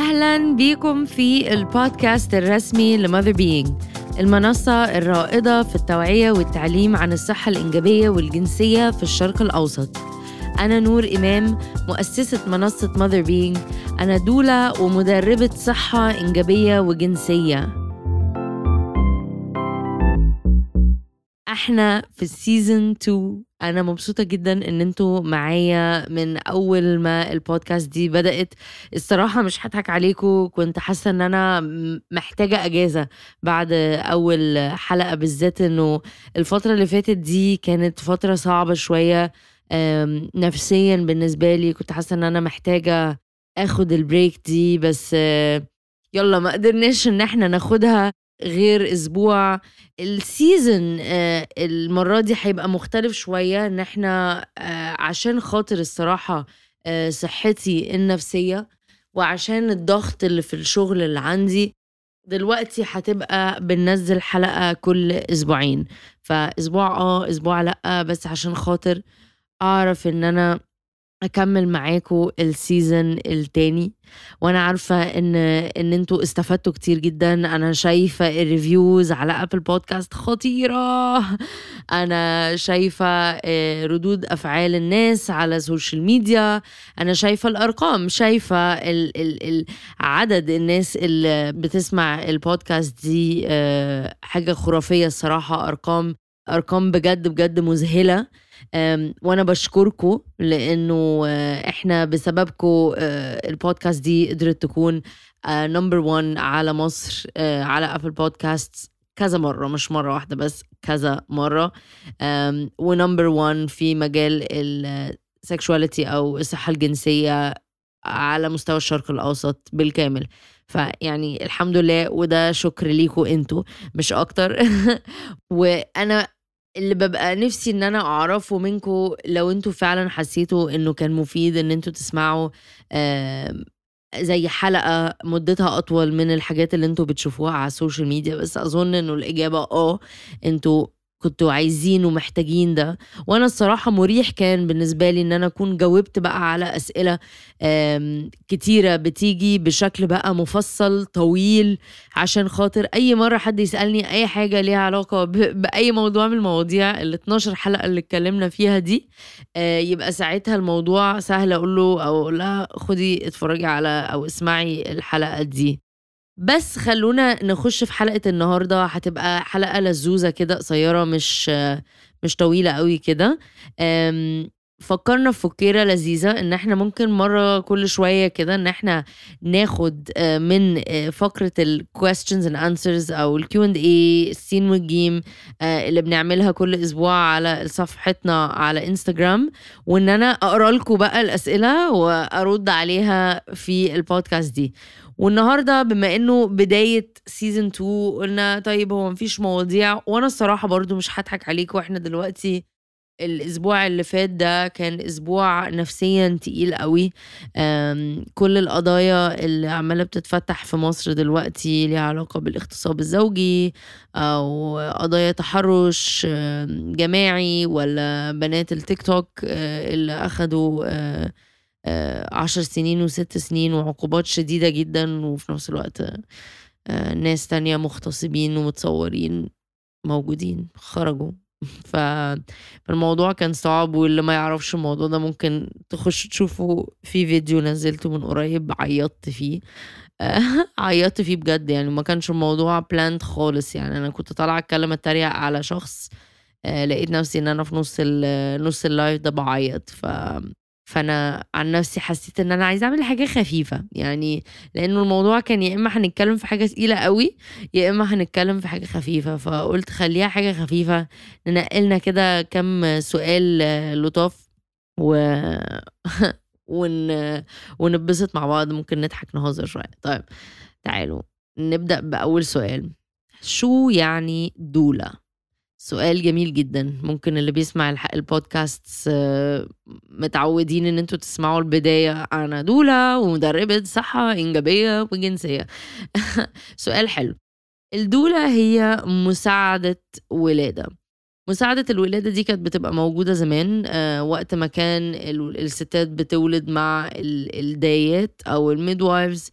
أهلا بيكم في البودكاست الرسمي لماذر بينج المنصة الرائدة في التوعية والتعليم عن الصحة الإنجابية والجنسية في الشرق الأوسط. أنا نور إمام مؤسسة منصة ماذر بينج أنا doula ومدربة صحة إنجابية وجنسية. إحنا في ال season 2 أنا مبسوطة جدا ان أنتوا معايا من اول ما البودكاست دي بدأت. الصراحة مش هضحك عليكم كنت حاسة ان أنا محتاجة اجازة بعد اول حلقة بالذات انه الفترة اللي فاتت دي كانت فترة صعبة شوية نفسيا بالنسبة لي. كنت حاسة ان أنا محتاجة اخد ال break دي بس يلا ما قدرناش ان إحنا ناخدها. غير أسبوع. ال season آه، المرة دي هيبقى مختلف شوية إن إحنا آه، عشان خاطر الصراحة آه، صحتي النفسية وعشان الضغط اللي في الشغل اللي عندي دلوقتي هتبقى بننزل حلقة كل أسبوعين. فأسبوع آه أسبوع لأ بس عشان خاطر أعرف إن أنا أكمل معاكم ال season التاني. وأنا عارفة إن إن أنتوا استفدتوا كتير جدا. أنا شايفة ال reviews على Apple Podcasts خطيرة. أنا شايفة آه، ردود أفعال الناس على ال social media أنا شايفة الأرقام. شايفة ال ال ال عدد الناس اللي بتسمع البودكاست دي آه، حاجة خرافية الصراحة. أرقام أرقام بجد بجد مذهلة. وأنا بشكركم لأنه آه، إحنا بسببكم آه، البودكاست دي قدرت تكون number آه، 1 على مصر على Apple Podcasts كذا مرة مش مرة واحدة بس كذا مرة. و number 1 في مجال ال sexuality أو الصحة الجنسية على مستوى الشرق الأوسط بالكامل. فيعني الحمد لله وده شكر ليكم أنتوا مش أكتر. وأنا اللي ببقى نفسي إن أنا أعرفه منكم لو أنتوا فعلا حسيتوا إنه كان مفيد إن أنتوا تسمعوا زي حلقة مدتها أطول من الحاجات اللي أنتوا بتشوفوها على ال social media بس أظن إنه الإجابة آه أنتوا كنتوا عايزين ومحتاجين ده. وأنا الصراحة مريح كان بالنسبة لي إن أنا أكون جاوبت بقى على أسئلة كتيرة بتيجي بشكل بقى مفصل طويل عشان خاطر أي مرة حد يسألني أي حاجة ليها علاقة بأي موضوع من المواضيع ال 12 حلقة اللي اتكلمنا فيها دي آه، يبقى ساعتها الموضوع سهل أقول له أو أقول لها خدي اتفرجي على أو اسمعي الحلقة دي. بس خلونا نخش في حلقة النهاردة. هتبقى حلقة لزوزة كده قصيرة مش مش طويلة قوي كده. فكرنا في فكيرة لذيذة إن إحنا ممكن مرة كل شوية كده إن إحنا ناخد آه، من آه، فقرة ال questions and answers أو ال Q&A السين والجيم آه، اللي بنعملها كل أسبوع على صفحتنا على انستجرام وإن أنا أقرأ لكم بقى الأسئلة وأرد عليها في البودكاست دي. والنهارده بما انه بداية سيزون 2 قلنا طيب هو مفيش مواضيع وأنا الصراحة برضو مش هضحك عليكم وإحنا دلوقتي الأسبوع اللي فات ده كان أسبوع نفسيا تقيل قوي. كل القضايا اللي عمالة بتتفتح في مصر دلوقتي ليها علاقة بالاغتصاب الزوجي أو قضايا تحرش جماعي ولا بنات التيك توك آه، اللي أخدوا آه، عشر سنين وست سنين وعقوبات شديدة جدا وفي نفس الوقت آه، ناس تانية مغتصبين ومتصورين موجودين خرجوا. فالموضوع كان صعب واللي ما يعرفش الموضوع ده ممكن تخش تشوفه في فيديو نزلته من قريب عيطت فيه. عيطت فيه بجد يعني ما كانش الموضوع planned خالص. يعني أنا كنت طالعة أتكلم اتريق على شخص آه، لقيت نفسي إن أنا في نص نص ال live ده بعيط. ف فأنا عن نفسي حسيت إن أنا عايزة أعمل حاجة خفيفة. يعني لأنه الموضوع كان يا إما هنتكلم في حاجة تقيلة قوي يا إما هنتكلم في حاجة خفيفة. فقلت خليها حاجة خفيفة. ننقلنا كده كم سؤال لطاف و ون... ونبسط مع بعض. ممكن نضحك نهزر شوية. طيب تعالوا نبدأ بأول سؤال. شو يعني دولة؟ سؤال جميل جدا. ممكن اللي بيسمع البودكاست آه، متعودين إن أنتوا تسمعوا البداية أنا دولة ومدربة صحة إنجابية وجنسية. سؤال حلو. الدولة هي مساعدة ولادة. مساعدة الولادة دي كانت بتبقى موجودة زمان آه، وقت ما كان الستات بتولد مع الدايات أو الميدوايفز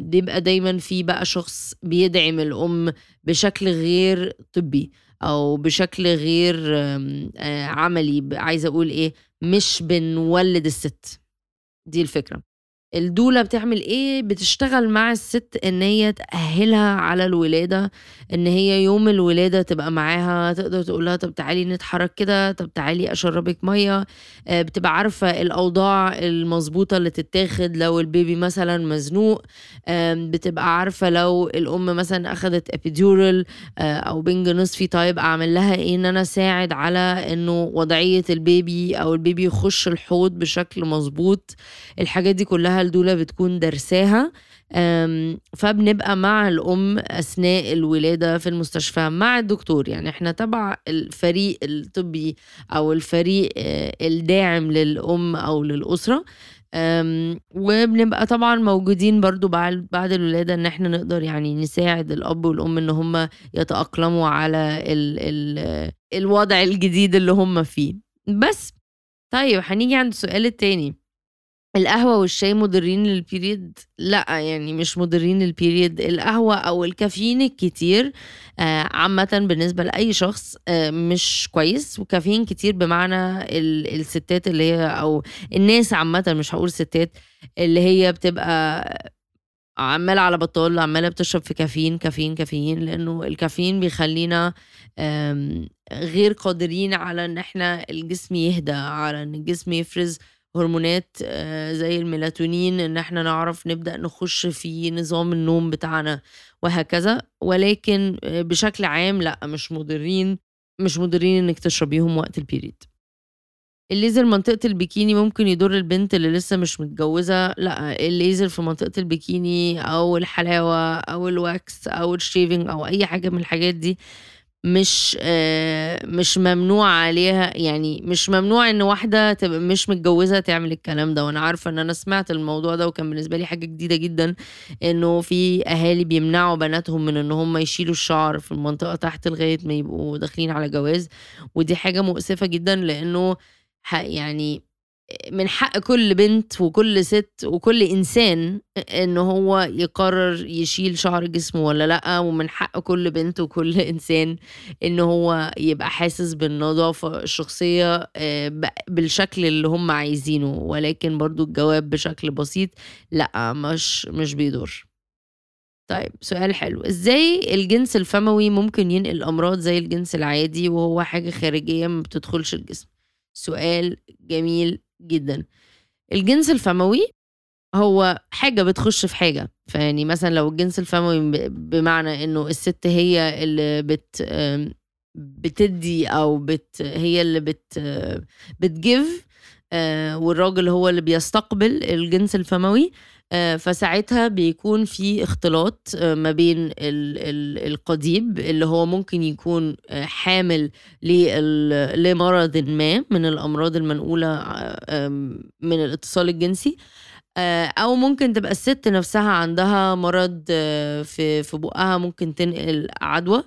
بيبقى دايما في بقى شخص بيدعم الأم بشكل غير طبي. أو بشكل غير آه، عملي عايزة أقول إيه مش بنولد الست. دي الفكرة. الدولة بتعمل إيه؟ بتشتغل مع الست إن هي تأهلها على الولادة إن هي يوم الولادة تبقى معاها تقدر تقول لها طب تعالي نتحرك كده طب تعالي أشربك مية. آه، بتبقى عارفة الأوضاع المظبوطة اللي تتاخد لو ال baby مثلا مزنوق. بتبقى عارفة لو الأم مثلا أخدت epidural آه، أو بنج نصفي طيب أعمل لها إيه؟ إن أنا أساعد على إنه وضعية ال baby أو ال baby يخش الحوض بشكل مظبوط. الحاجات دي كلها الدولا بتكون درساها فبنبقى مع الأم أثناء الولادة في المستشفى مع الدكتور. يعني إحنا تبع الفريق الطبي أو الفريق آه، الداعم للأم أو للأسرة. وبنبقى طبعا موجودين برضو بعد الولادة إن إحنا نقدر يعني نساعد الأب والأم إن هم يتأقلموا على ال ال الوضع الجديد اللي هم فيه. بس طيب هنيجي عند السؤال التاني. القهوة والشاي مضرين للبيريد لا يعني مش مضرين للبيريد القهوة أو الكافيين الكتير آه، عامة بالنسبة لأي شخص آه، مش كويس. وكافيين كتير بمعنى الستات اللي هي أو الناس عامة مش هقول ستات اللي هي بتبقى عمالة على بطال عمالة بتشرب في كافيين كافيين كافيين. لأنه الكافيين بيخلينا غير قادرين على إن إحنا الجسم يهدى على إن الجسم يفرز. هرمونات آه، زي الميلاتونين إن إحنا نعرف نبدأ نخش في نظام النوم بتاعنا وهكذا. ولكن آه، بشكل عام لأ مش مضرين مش مضرين إنك تشربيهم وقت ال period الليزر منطقة البيكيني ممكن يضر البنت اللي لسه مش متجوزة لأ الليزر في منطقة البيكيني أو الحلاوة أو ال wax أو ال shaving أو أي حاجة من الحاجات دي مش آه، مش ممنوع عليها يعني مش ممنوع إن واحدة تبقى مش متجوزة تعمل الكلام ده. وأنا عارفة إن أنا سمعت الموضوع ده وكان بالنسبة لي حاجة جديدة جدا إنه في أهالي بيمنعوا بناتهم من إن هم يشيلوا الشعر في المنطقة تحت لغاية ما يبقوا داخلين على جواز. ودي حاجة مؤسفة جدا لأنه يعني من حق كل بنت وكل ست وكل إنسان إن هو يقرر يشيل شعر جسمه ولا لأ ومن حق كل بنت وكل إنسان إن هو يبقى حاسس بالنظافة الشخصية آه، بالشكل اللي هم عايزينه. ولكن برضو الجواب بشكل بسيط لأ مش مش بيدور. طيب سؤال حلو. إزاي الجنس الفموي ممكن ينقل أمراض زي الجنس العادي وهو حاجة خارجية ما بتدخلش الجسم؟ سؤال جميل جدا. الجنس الفموي هو حاجة بتخش في حاجة. فيعني مثلا لو الجنس الفموي بمعنى إنه الست هي اللي بت بتدي أو بت هي اللي بت بتجيف آه، والراجل هو اللي بيستقبل الجنس الفموي فساعتها بيكون في اختلاط آه، ما بين القضيب اللي هو ممكن يكون آه، حامل لمرض ما من الأمراض المنقولة من الاتصال الجنسي أو ممكن تبقى الست نفسها عندها مرض في في بقها ممكن تنقل عدوى.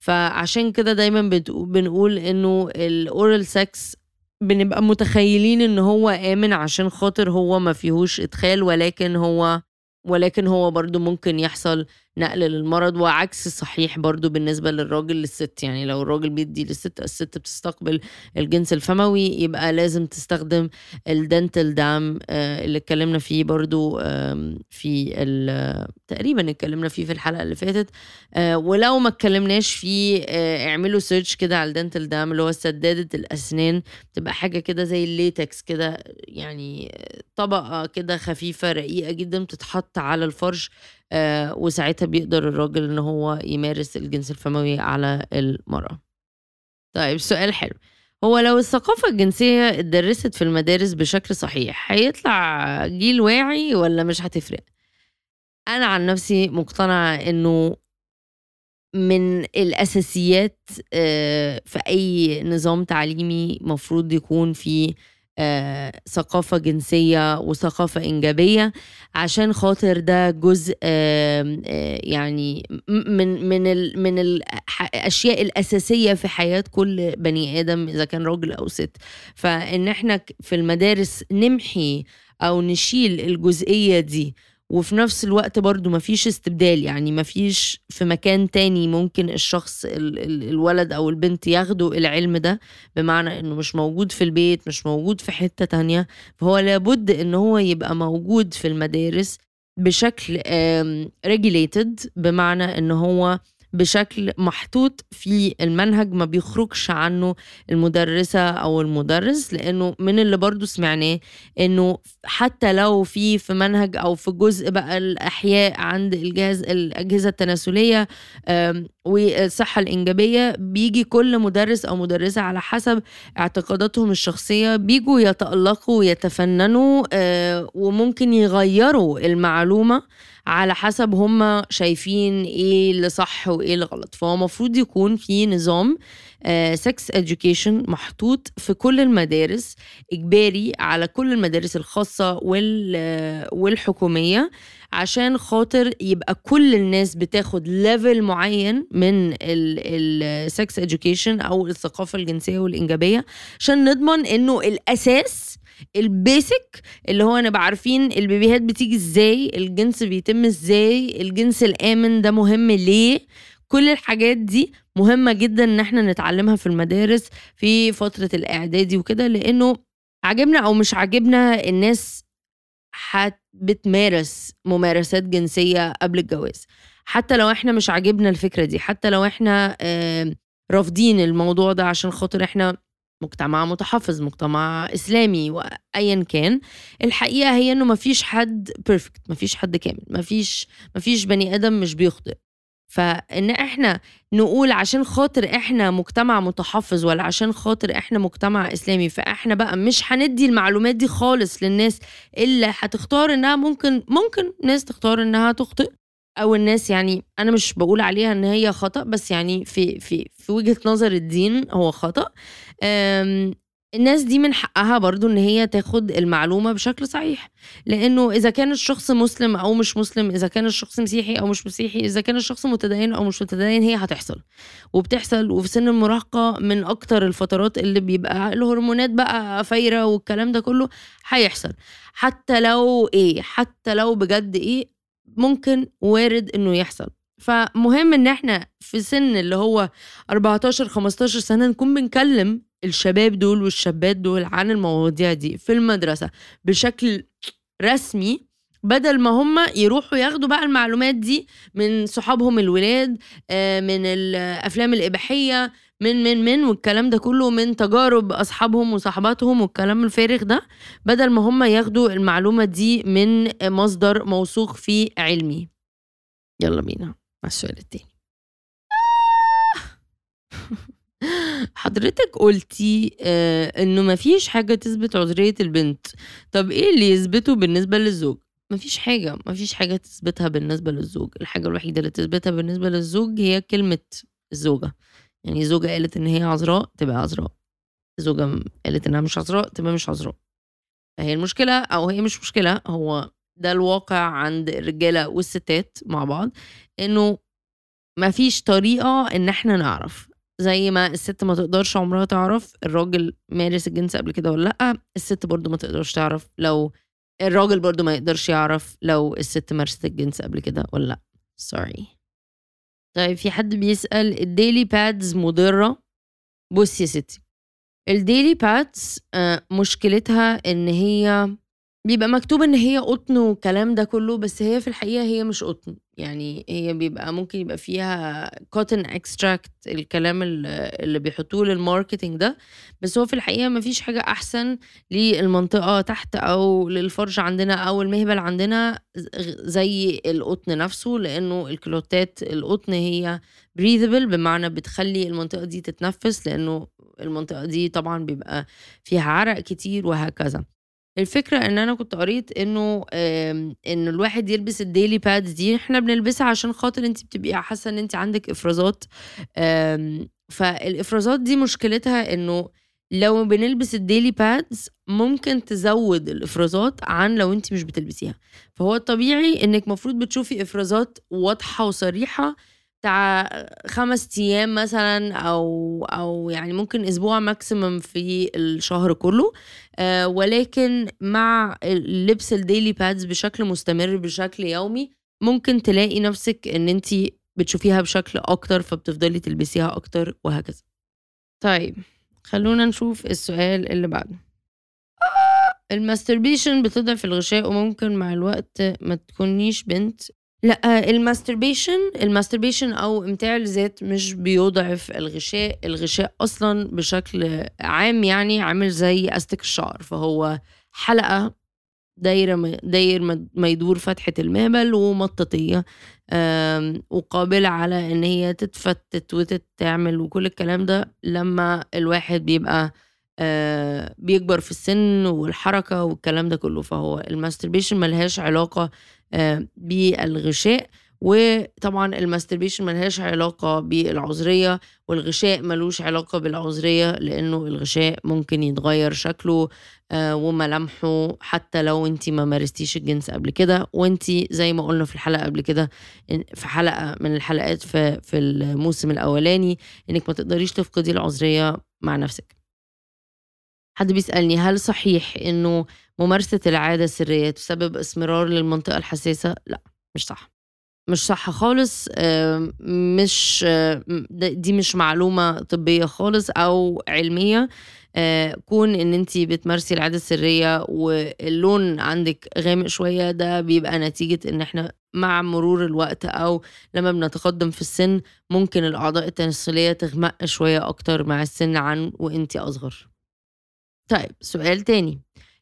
فعشان كده دايما بنقول إنه ال oral sex بنبقى متخيلين إن هو آمن عشان خاطر هو ما فيهوش إدخال ولكن هو ولكن هو برضو ممكن يحصل نقل للمرض وعكس صحيح برضو بالنسبة للراجل للست. يعني لو الراجل بيدي للست الست بتستقبل الجنس الفموي يبقى لازم تستخدم ال dental dam آه، اللي اتكلمنا فيه برضو في تقريبا اتكلمنا فيه في الحلقة اللي فاتت. آه، ولو ما اتكلمناش فيه آه، اعملوا search كده على ال dental dam اللي هو سدادة الأسنان. تبقى حاجة كده زي الليتكس كده يعني طبقة كده خفيفة رقيقة جدا بتتحط على الفرج. آه، وساعتها بيقدر الراجل إن هو يمارس الجنس الفموي على المرأة. طيب سؤال حلو. هو لو الثقافة الجنسية اتدرست في المدارس بشكل صحيح هيطلع جيل واعي ولا مش هتفرق؟ أنا عن نفسي مقتنعة إنه من الأساسيات آه، في أي نظام تعليمي مفروض يكون فيه ثقافة جنسية وثقافة إنجابية عشان خاطر ده جزء آه، يعني من من من الأشياء الأساسية في حياة كل بني آدم إذا كان راجل أو ست. فإن إحنا في المدارس نمحي أو نشيل الجزئية دي وفي نفس الوقت برضو مفيش استبدال يعني مفيش في مكان تاني ممكن الشخص ال ال الولد أو البنت ياخدوا العلم ده بمعنى إنه مش موجود في البيت مش موجود في حتة تانية. فهو لابد إن هو يبقى موجود في المدارس بشكل regulated بمعنى إن هو بشكل محطوط في المنهج ما بيخرجش عنه المدرسة أو المدرس لأنه من اللي برضو سمعناه إنه حتى لو في في منهج أو في جزء بقى الأحياء عند الجهاز الأجهزة التناسلية والصحة الإنجابية بيجي كل مدرس أو مدرسة على حسب اعتقاداتهم الشخصية بيجوا يتألقوا ويتفننوا آه، وممكن يغيروا المعلومة على حسب هم شايفين إيه اللي صح وإيه اللي غلط. فهو المفروض يكون في نظام sex uh, education محطوط في كل المدارس إجباري على كل المدارس الخاصة وال والحكومية عشان خاطر يبقى كل الناس بتاخد level معين من ال sex education أو الثقافة الجنسية والإنجابية عشان نضمن إنه الأساس ال basic اللي هو نبقى عارفين ال baby هات بتيجي إزاي الجنس بيتم إزاي الجنس الآمن ده مهم ليه؟ كل الحاجات دي مهمة جدا إن إحنا نتعلمها في المدارس في فترة الإعدادي وكده لأنه عجبنا أو مش عجبنا الناس بتمارس ممارسات جنسية قبل الجواز. حتى لو إحنا مش عاجبنا الفكرة دي حتى لو إحنا رافضين الموضوع ده عشان خاطر إحنا مجتمع متحفظ مجتمع إسلامي وايا كان الحقيقة هي إنه مفيش حد بيرفكت مفيش حد كامل مفيش مفيش بني آدم مش بيخطئ. فإن إحنا نقول عشان خاطر إحنا مجتمع متحفظ ولا عشان خاطر إحنا مجتمع إسلامي فإحنا بقى مش هندي المعلومات دي خالص للناس اللي هتختار إنها ممكن ممكن ناس تختار إنها تخطئ أو الناس يعني أنا مش بقول عليها إن هي خطأ بس يعني في في في وجهة نظر الدين هو خطأ. الناس دي من حقها برضو إن هي تاخد المعلومة بشكل صحيح. لأنه إذا كان الشخص مسلم أو مش مسلم إذا كان الشخص مسيحي أو مش مسيحي إذا كان الشخص متدين أو مش متدين هي هتحصل. وبتحصل وفي سن المراهقة من أكتر الفترات اللي بيبقى الهرمونات بقى فايرة والكلام ده كله هيحصل. حتى لو إيه حتى لو بجد إيه ممكن وارد إنه يحصل. فمهم إن إحنا في سن اللي هو 14 15 سنة نكون بنكلم الشباب دول والشابات دول عن المواضيع دي في المدرسة بشكل رسمي بدل ما هم يروحوا ياخدوا بقى المعلومات دي من صحابهم الولاد آه، من الأفلام الإباحية من من من والكلام ده كله من تجارب أصحابهم وصحباتهم والكلام الفارغ ده بدل ما هم ياخدوا المعلومة دي من مصدر موثوق فيه علمي. يلا بينا. مع السؤال التاني. حضرتك قلتي آه إنه مفيش حاجة تثبت عذرية البنت. طب إيه اللي يثبته بالنسبة للزوج؟ مفيش حاجة مفيش حاجة تثبتها بالنسبة للزوج. الحاجة الوحيدة اللي تثبتها بالنسبة للزوج هي كلمة الزوجة. يعني زوجة قالت إن هي عذراء تبقى عذراء. زوجة قالت إنها مش عذراء تبقى مش عذراء. فهي المشكلة أو هي مش مشكلة هو ده الواقع عند الرجالة والستات مع بعض إنه مفيش طريقة إن إحنا نعرف. زي ما الست ما تقدرش عمرها تعرف الراجل مارس الجنس قبل كده ولا لأ الست برضو ما تقدرش تعرف لو الراجل برضو ما يقدرش يعرف لو الست مارست الجنس قبل كده ولا لأ. sorry طيب في حد بيسأل ال daily pads مضرة؟ بص يا ستي ال daily pads آه، مشكلتها إن هي بيبقى مكتوب إن هي قطن والكلام ده كله بس هي في الحقيقة هي مش قطن. يعني هي بيبقى ممكن يبقى فيها cotton extract الكلام اللي بيحطوه لل marketing ده بس هو في الحقيقة ما فيش حاجة أحسن للمنطقة تحت أو للفرج عندنا أو المهبل عندنا زي القطن نفسه لأنه الكلوتات القطن هي breathable بمعنى بتخلي المنطقة دي تتنفس لأنه المنطقة دي طبعا بيبقى فيها عرق كتير وهكذا. الفكرة إن أنا كنت قريت إنه إن الواحد يلبس ال daily pads دي إحنا بنلبسها عشان خاطر أنتِ بتبقي حاسة إن أنتِ عندِك إفرازات. فالإفرازات دي مشكلتها إنه لو بنلبس الديلي بادز ممكن تزود الإفرازات عن لو أنتِ مش بتلبسيها، فهو الطبيعي إنِّك مفروض بتشوفي إفرازات واضحة وصريحة بتاع 5 أيام مثلًا أو أو يعني ممكن أسبوع maximum في الشهر كله، آآ ولكن مع لبس الdaily pads بشكل مستمر بشكل يومي، ممكن تلاقي نفسِك إن أنتِ بتشوفيها بشكل أكتر، فبتفضلي تلبسيها أكتر وهكذا. طيب خلّونا نشوف السؤال اللي بعده. الmasturbation بتضعف الغشاء وممكن مع الوقت ما تكونيش بنت. لأ الmasturbation الmasturbation أو إمتاع الذات مش بيضعف الغشاء، الغشاء أصلًا بشكل عام يعني عامل زي أستك الشعر، فهو حلقة دايرة م داير ما يدور فتحة المهبل ومطاطية، آمم وقابلة على إن هي تتفتت وتتعمل وكل الكلام ده لمّا الواحد بيبقى بيكبر في السن والحركة والكلام ده كله، فهو الmasturbation ما لهاش علاقة آآ بالغشاء، وطبعًا الmasturbation ما لهاش علاقة بالعذرية، والغشاء ما لوش علاقة بالعذرية، لإنه الغشاء ممكن يتغير شكله آآ وملامحه حتى لو أنتِ ما مارستيش الجنس قبل كده، وأنتِ زي ما قُلنا في الحلقة قبل كده في حلقة من الحلقات في في الموسم الأولاني، إنِّك ما تقدريش تفقدي العذرية مع نفسِك. حد بيسألني هل صحيح إنه ممارسة العادة السرية تسبب إسمرار للمنطقة الحساسة؟ لأ، مش صح. مش صح خالص مش دي مش معلومة طبية خالص أو علمية، آآ كون إن أنتِ بتمارسي العادة السرية واللون عندِك غامق شوية، ده بيبقى نتيجة إن إحنا مع مرور الوقت أو لمّا بنتقدم في السن، ممكن الأعضاء التناسلية تغمق شوية أكتر مع السن عن وأنتِ أصغر. طيب سؤال تاني،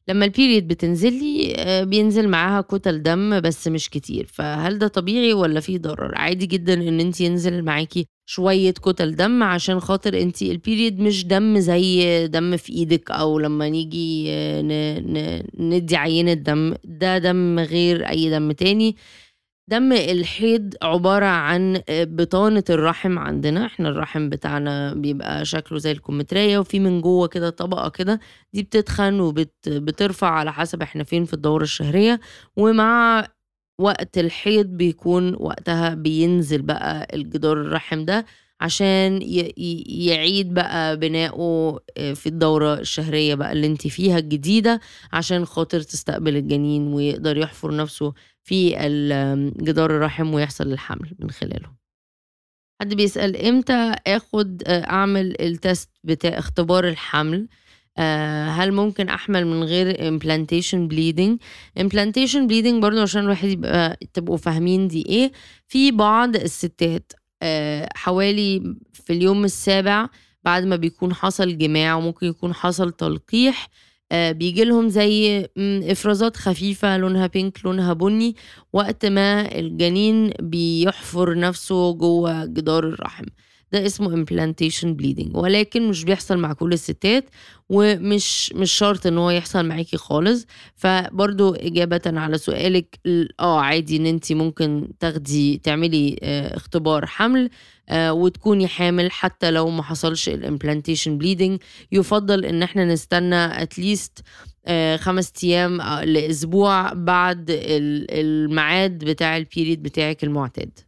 لمّا الperiod بتنزل لي آآ بينزل معاها كُتل دم بس مش كتير، فهل ده طبيعي والّا في ضرر؟ عادي جدًا إن أنتِ ينزل معاكِ شوية كُتل دم عشان خاطر أنتِ الperiod مش دم زي دم في إيدِك أو لمّا نيجي ن ندّي عينة دم، ده دم غير أي دم تاني. دم الحيض عبارة عن آآ بطانة الرحم عندنا، إحنا الرحم بتاعنا بيبقى شكله زي الكمثرية وفي من جوّه كده طبقة كده، دي بتتخن وبت بترفع على حسب إحنا فين في الدورة الشهرية، ومع وقت الحيض بيكون وقتها بينزل بقى الجدار الرحم ده. عشان يعيد بقى بناؤه آآ في الدورة الشهرية بقى اللي أنتِ فيها الجديدة، عشان خاطر تستقبل الجنين ويقدر يحفر نفسه في ال جدار الرحم ويحصل الحمل من خلاله. حد بيسأل إمتى آخد آآ أعمل الtest بتاع اختبار الحمل؟ آآ هل ممكن أحمل من غير implantation bleeding؟ implantation bleeding برضه عشان الواحد يبقى تبقوا فاهمين دي إيه، في بعض الستات حوالي في اليوم السابع بعد ما بيكون حصل جماع وممكن يكون حصل تلقيح، آآ بييجي لهم زي إمم إفرازات خفيفة لونها pink لونها بني، وقت ما الجنين بيحفر نفسه جوّه جدار الرحم، ده اسمه implantation bleeding ولكن مش بيحصل مع كل الستات، ومش مش شرط إن هو يحصل معاكِ خالص، فبرضه إجابةً على سؤالِك ال آه عادي إن أنتِ ممكن تاخدي تعملي آآ اختبار حمل آآ وتكوني حامل حتى لو ما حصلش الimplantation bleeding، يُفضّل إن إحنا نستنى least آآ 5 أيام أ لأسبوع بعد ال الميعاد بتاع الperiod بتاعِك المعتاد.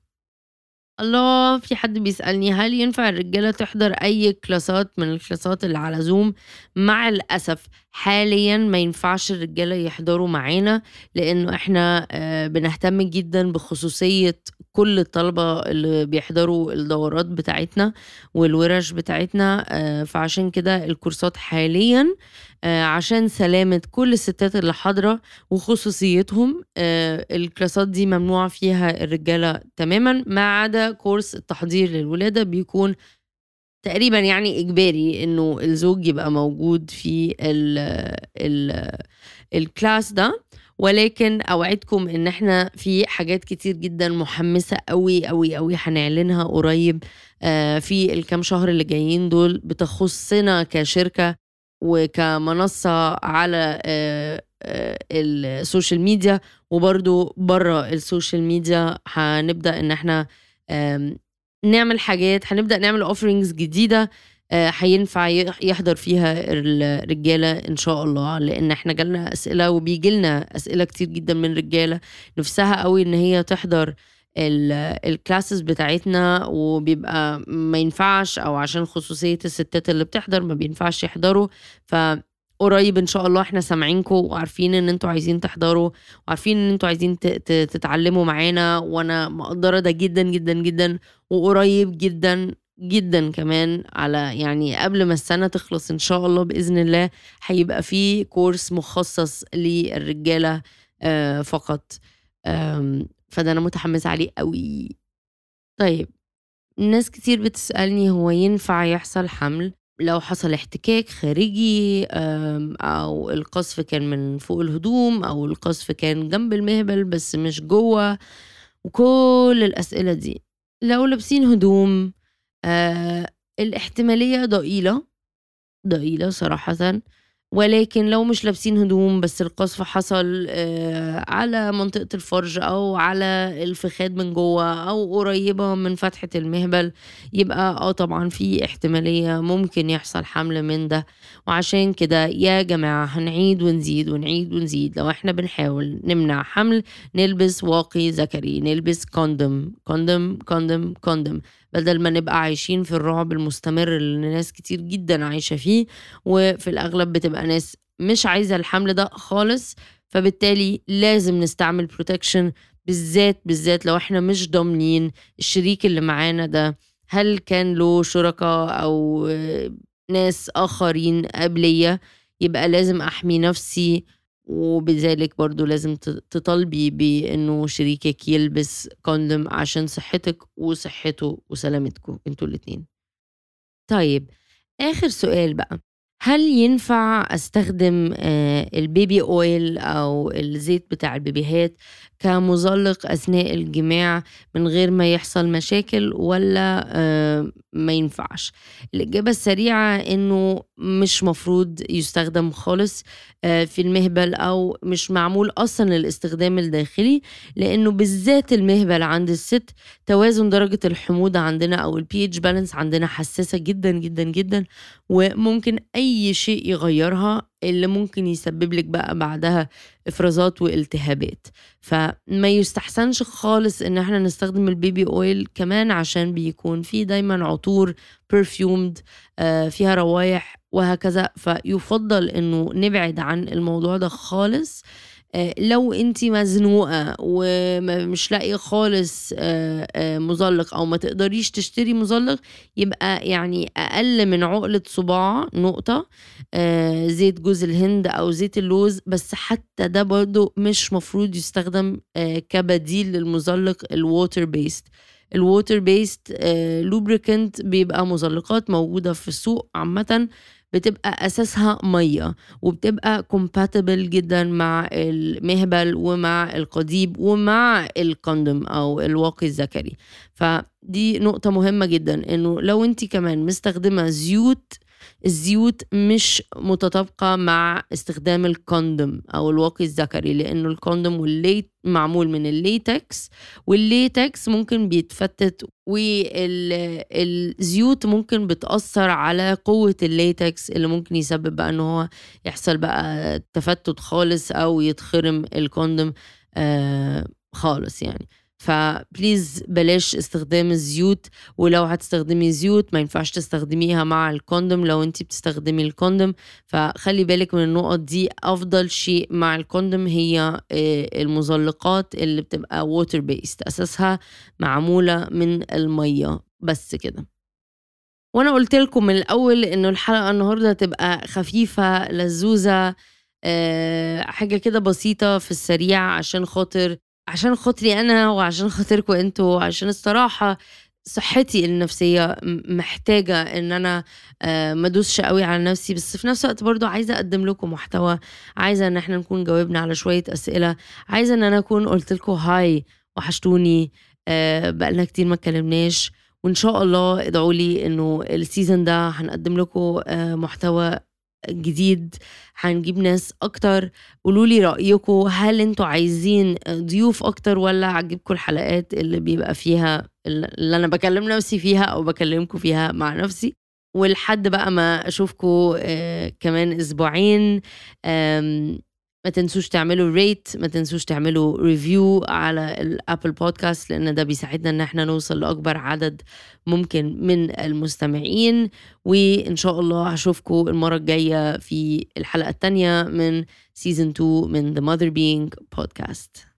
الله! في حد بيسألني هل ينفع الرجالة تحضر أي كلاسات من الكلاسات اللي على Zoom؟ مع الأسف حاليًا ما ينفعش الرجالة يحضروا معانا، لإنه إحنا آآ بنهتم جدًا بخصوصية كل الطلبة اللي بيحضروا الدورات بتاعتنا والوِرَش بتاعتنا، آآ فعشان كده الكورسات حاليًا عشان سلامة كل الستات اللي حاضرة وخصوصيتهم، آآ الكلاسات دي ممنوع فيها الرجالة تمامًا، ما عدا كورس التحضير للولادة بيكون تقريبًا يعني إجباري إنه الزوج يبقى موجود في ال ال الclass ده، ولكن أوعدكم إن إحنا في حاجات كتير جدًا محمسة أوي، أوي، أوي هنعلنها قريب. آآ في الكام شهر اللي جايين دول بتخصنا كشركة وكمنصة على آآ آآ ال social media، وبرضه برّه ال social media هنبدأ إحنا آمم نعمل حاجات، هنبدأ نعمل offerings جديدة آآ هينفع يح يحضر فيها الرجالة إن شاء الله، لإن إحنا جالنا أسئلة وبييجي لنا أسئلة كتير جدًا من رجالة. نِفسها أوي إن هي تحضر الكلاسز بتاعتنا وبيبقى ما ينفعش أو عشان خصوصية الستات اللي بتحضر ما بينفعش يحضروا. ف قريب إن شاء الله إحنا سامعينكم وعارفين إن أنتوا عايزين تحضروا وعارفين إن أنتوا عايزين تتعلموا معانا وأنا مقدرة ده جدا جدا جدا وقريب جدا جدا كمان على يعني قبل ما السنة تخلص إن شاء الله بإذن الله هيبقى في كورس مخصص للرجالة آه، فقط. فده أنا متحمسه عليه قوي طيب ناس كتير بتسألني هو ينفع يحصل حمل لو حصل احتكاك خارجي أو القصف كان من فوق الهدوم أو القصف كان جنب المهبل بس مش جوه وكل الأسئلة دي. لو لابسين هدوم آه الاحتمالية ضئيلة ضئيلة صراحةً. ولكن لو مش لابسين هدوم بس القصف حصل آه، على منطقة الفرج أو على الفخاد من جوه أو قريبة من فتحة المهبل يبقى آه طبعا في احتمالية ممكن يحصل حمل من ده. وعشان كده يا جماعة هنعيد ونزيد ونعيد ونزيد. لو إحنا بنحاول نمنع حمل نلبس واقي ذكري نلبس condom condom condom condom بدل ما نبقى عايشين في الرعب المستمر اللي ناس كتير جدا عايشة فيه وفي الأغلب بتبقى ناس مش عايزة الحمل ده خالص فبالتالي لازم نستعمل protection بالذات بالذات لو إحنا مش ضامنين الشريك اللي معانا ده هل كان له شركاء أو ناس آخرين قبلية يبقى لازم أحمي نفسي وبذلك برضو لازم تطالبي بانه شريكك يلبس كوندوم عشان صحتك وصحته وسلامتكم أنتوا الاتنين. طيب آخر سؤال بقى. هل ينفع أستخدم آه، البيبي أويل أو الزيت بتاع البيبيهات كمزلق أثناء الجماع من غير ما يحصل مشاكل ولا آه، ما ينفعش؟ الإجابة السريعة إنه مش مفروض يستخدم خالص آه، في المهبل أو مش معمول أصلا للاستخدام الداخلي لأنه بالذات المهبل عند الست توازن درجة الحموضة عندنا أو ال pH balance عندنا حساسة جدا جدا جدا وممكن أي شيء يغيرها اللي ممكن يسبب لك بقى بعدها إفرازات والتهابات. فما يستحسنش خالص إن إحنا نستخدم البيبي اويل كمان عشان بيكون فيه دايما عطور برفيومد آه، فيها روايح وهكذا. فيفضل إنه نبعد عن الموضوع ده خالص. لو انت مزنوقة ومش لاقية خالص آه، آه، مزلق أو ما تقدريش تشتري مزلق يبقى يعني أقل من عقلة صباع نقطة زيت جوز الهند أو زيت اللوز بس حتى ده برضو مش مفروض يستخدم كبديل للمزلق ال water-based ال water-based lubricant بيبقى مزلقات موجودة في السوق عامة بتبقى أساسها مية وبتبقى compatible جدا مع المهبل ومع القضيب ومع ال condom أو الواقي الذكري. فدي نقطة مهمة جدا إنه لو انت كمان مستخدمة زيوت الزيوت مش متطابقة مع استخدام ال condom أو الواقي الذكري لأنه ال condom والليت معمول من ال latex وال latex ممكن بيتفتت والزيوت ممكن بتأثر على قوة الليتكس اللي ممكن يسبب بقى إن هو يحصل بقى تفتت خالص أو يتخرم ال condom آه خالص يعني. ف please بلاش استخدام الزيوت ولو هتستخدمي زيوت ما ينفعش تستخدميها مع ال condom لو انت بتستخدمي ال condom. فخلي بالك من النقط دي أفضل شيء مع ال condom هي آه، المزلقات اللي بتبقى water-based أساسها معمولة من المية بس كده. وأنا قلت لكم من الأول إنه الحلقة النهارده تبقى خفيفة لزوزه أه حاجة كده بسيطة في السريع عشان خاطر عشان خاطري أنا وعشان خاطركم أنتوا وعشان الصراحة صحتي النفسية محتاجة إن أنا آه، ما أدوسش قوي على نفسي. بس في نفس الوقت برضو عايزة أقدم لكم محتوى عايزة إن إحنا نكون جاوبنا على شوية أسئلة عايزة إن أنا أكون قلت لكم هاي وحشتوني آه، بقالنا كتير ما اتكلمناش. وإن شاء الله ادعوا لي إنه السيزون ده هنقدم لكم آه، محتوى جديد هنجيب ناس أكتر. قولوا لي رايكم هل أنتوا عايزين ضيوف أكتر ولا عجبكم الحلقات اللي بيبقى فيها اللي أنا بكلم نفسي فيها أو بكلمكم فيها مع نفسي؟ ولحد بقى ما اشوفكم آه كمان أسبوعين ما تنسوش تعملوا rate ما تنسوش تعملوا review على ال Apple Podcast لأن ده بيساعدنا إن إحنا نوصل لأكبر عدد ممكن من المستمعين. وإن شاء الله هشوفكم المرة الجاية في الحلقة الثانية من سيزون 2 من The Mother Being بودكاست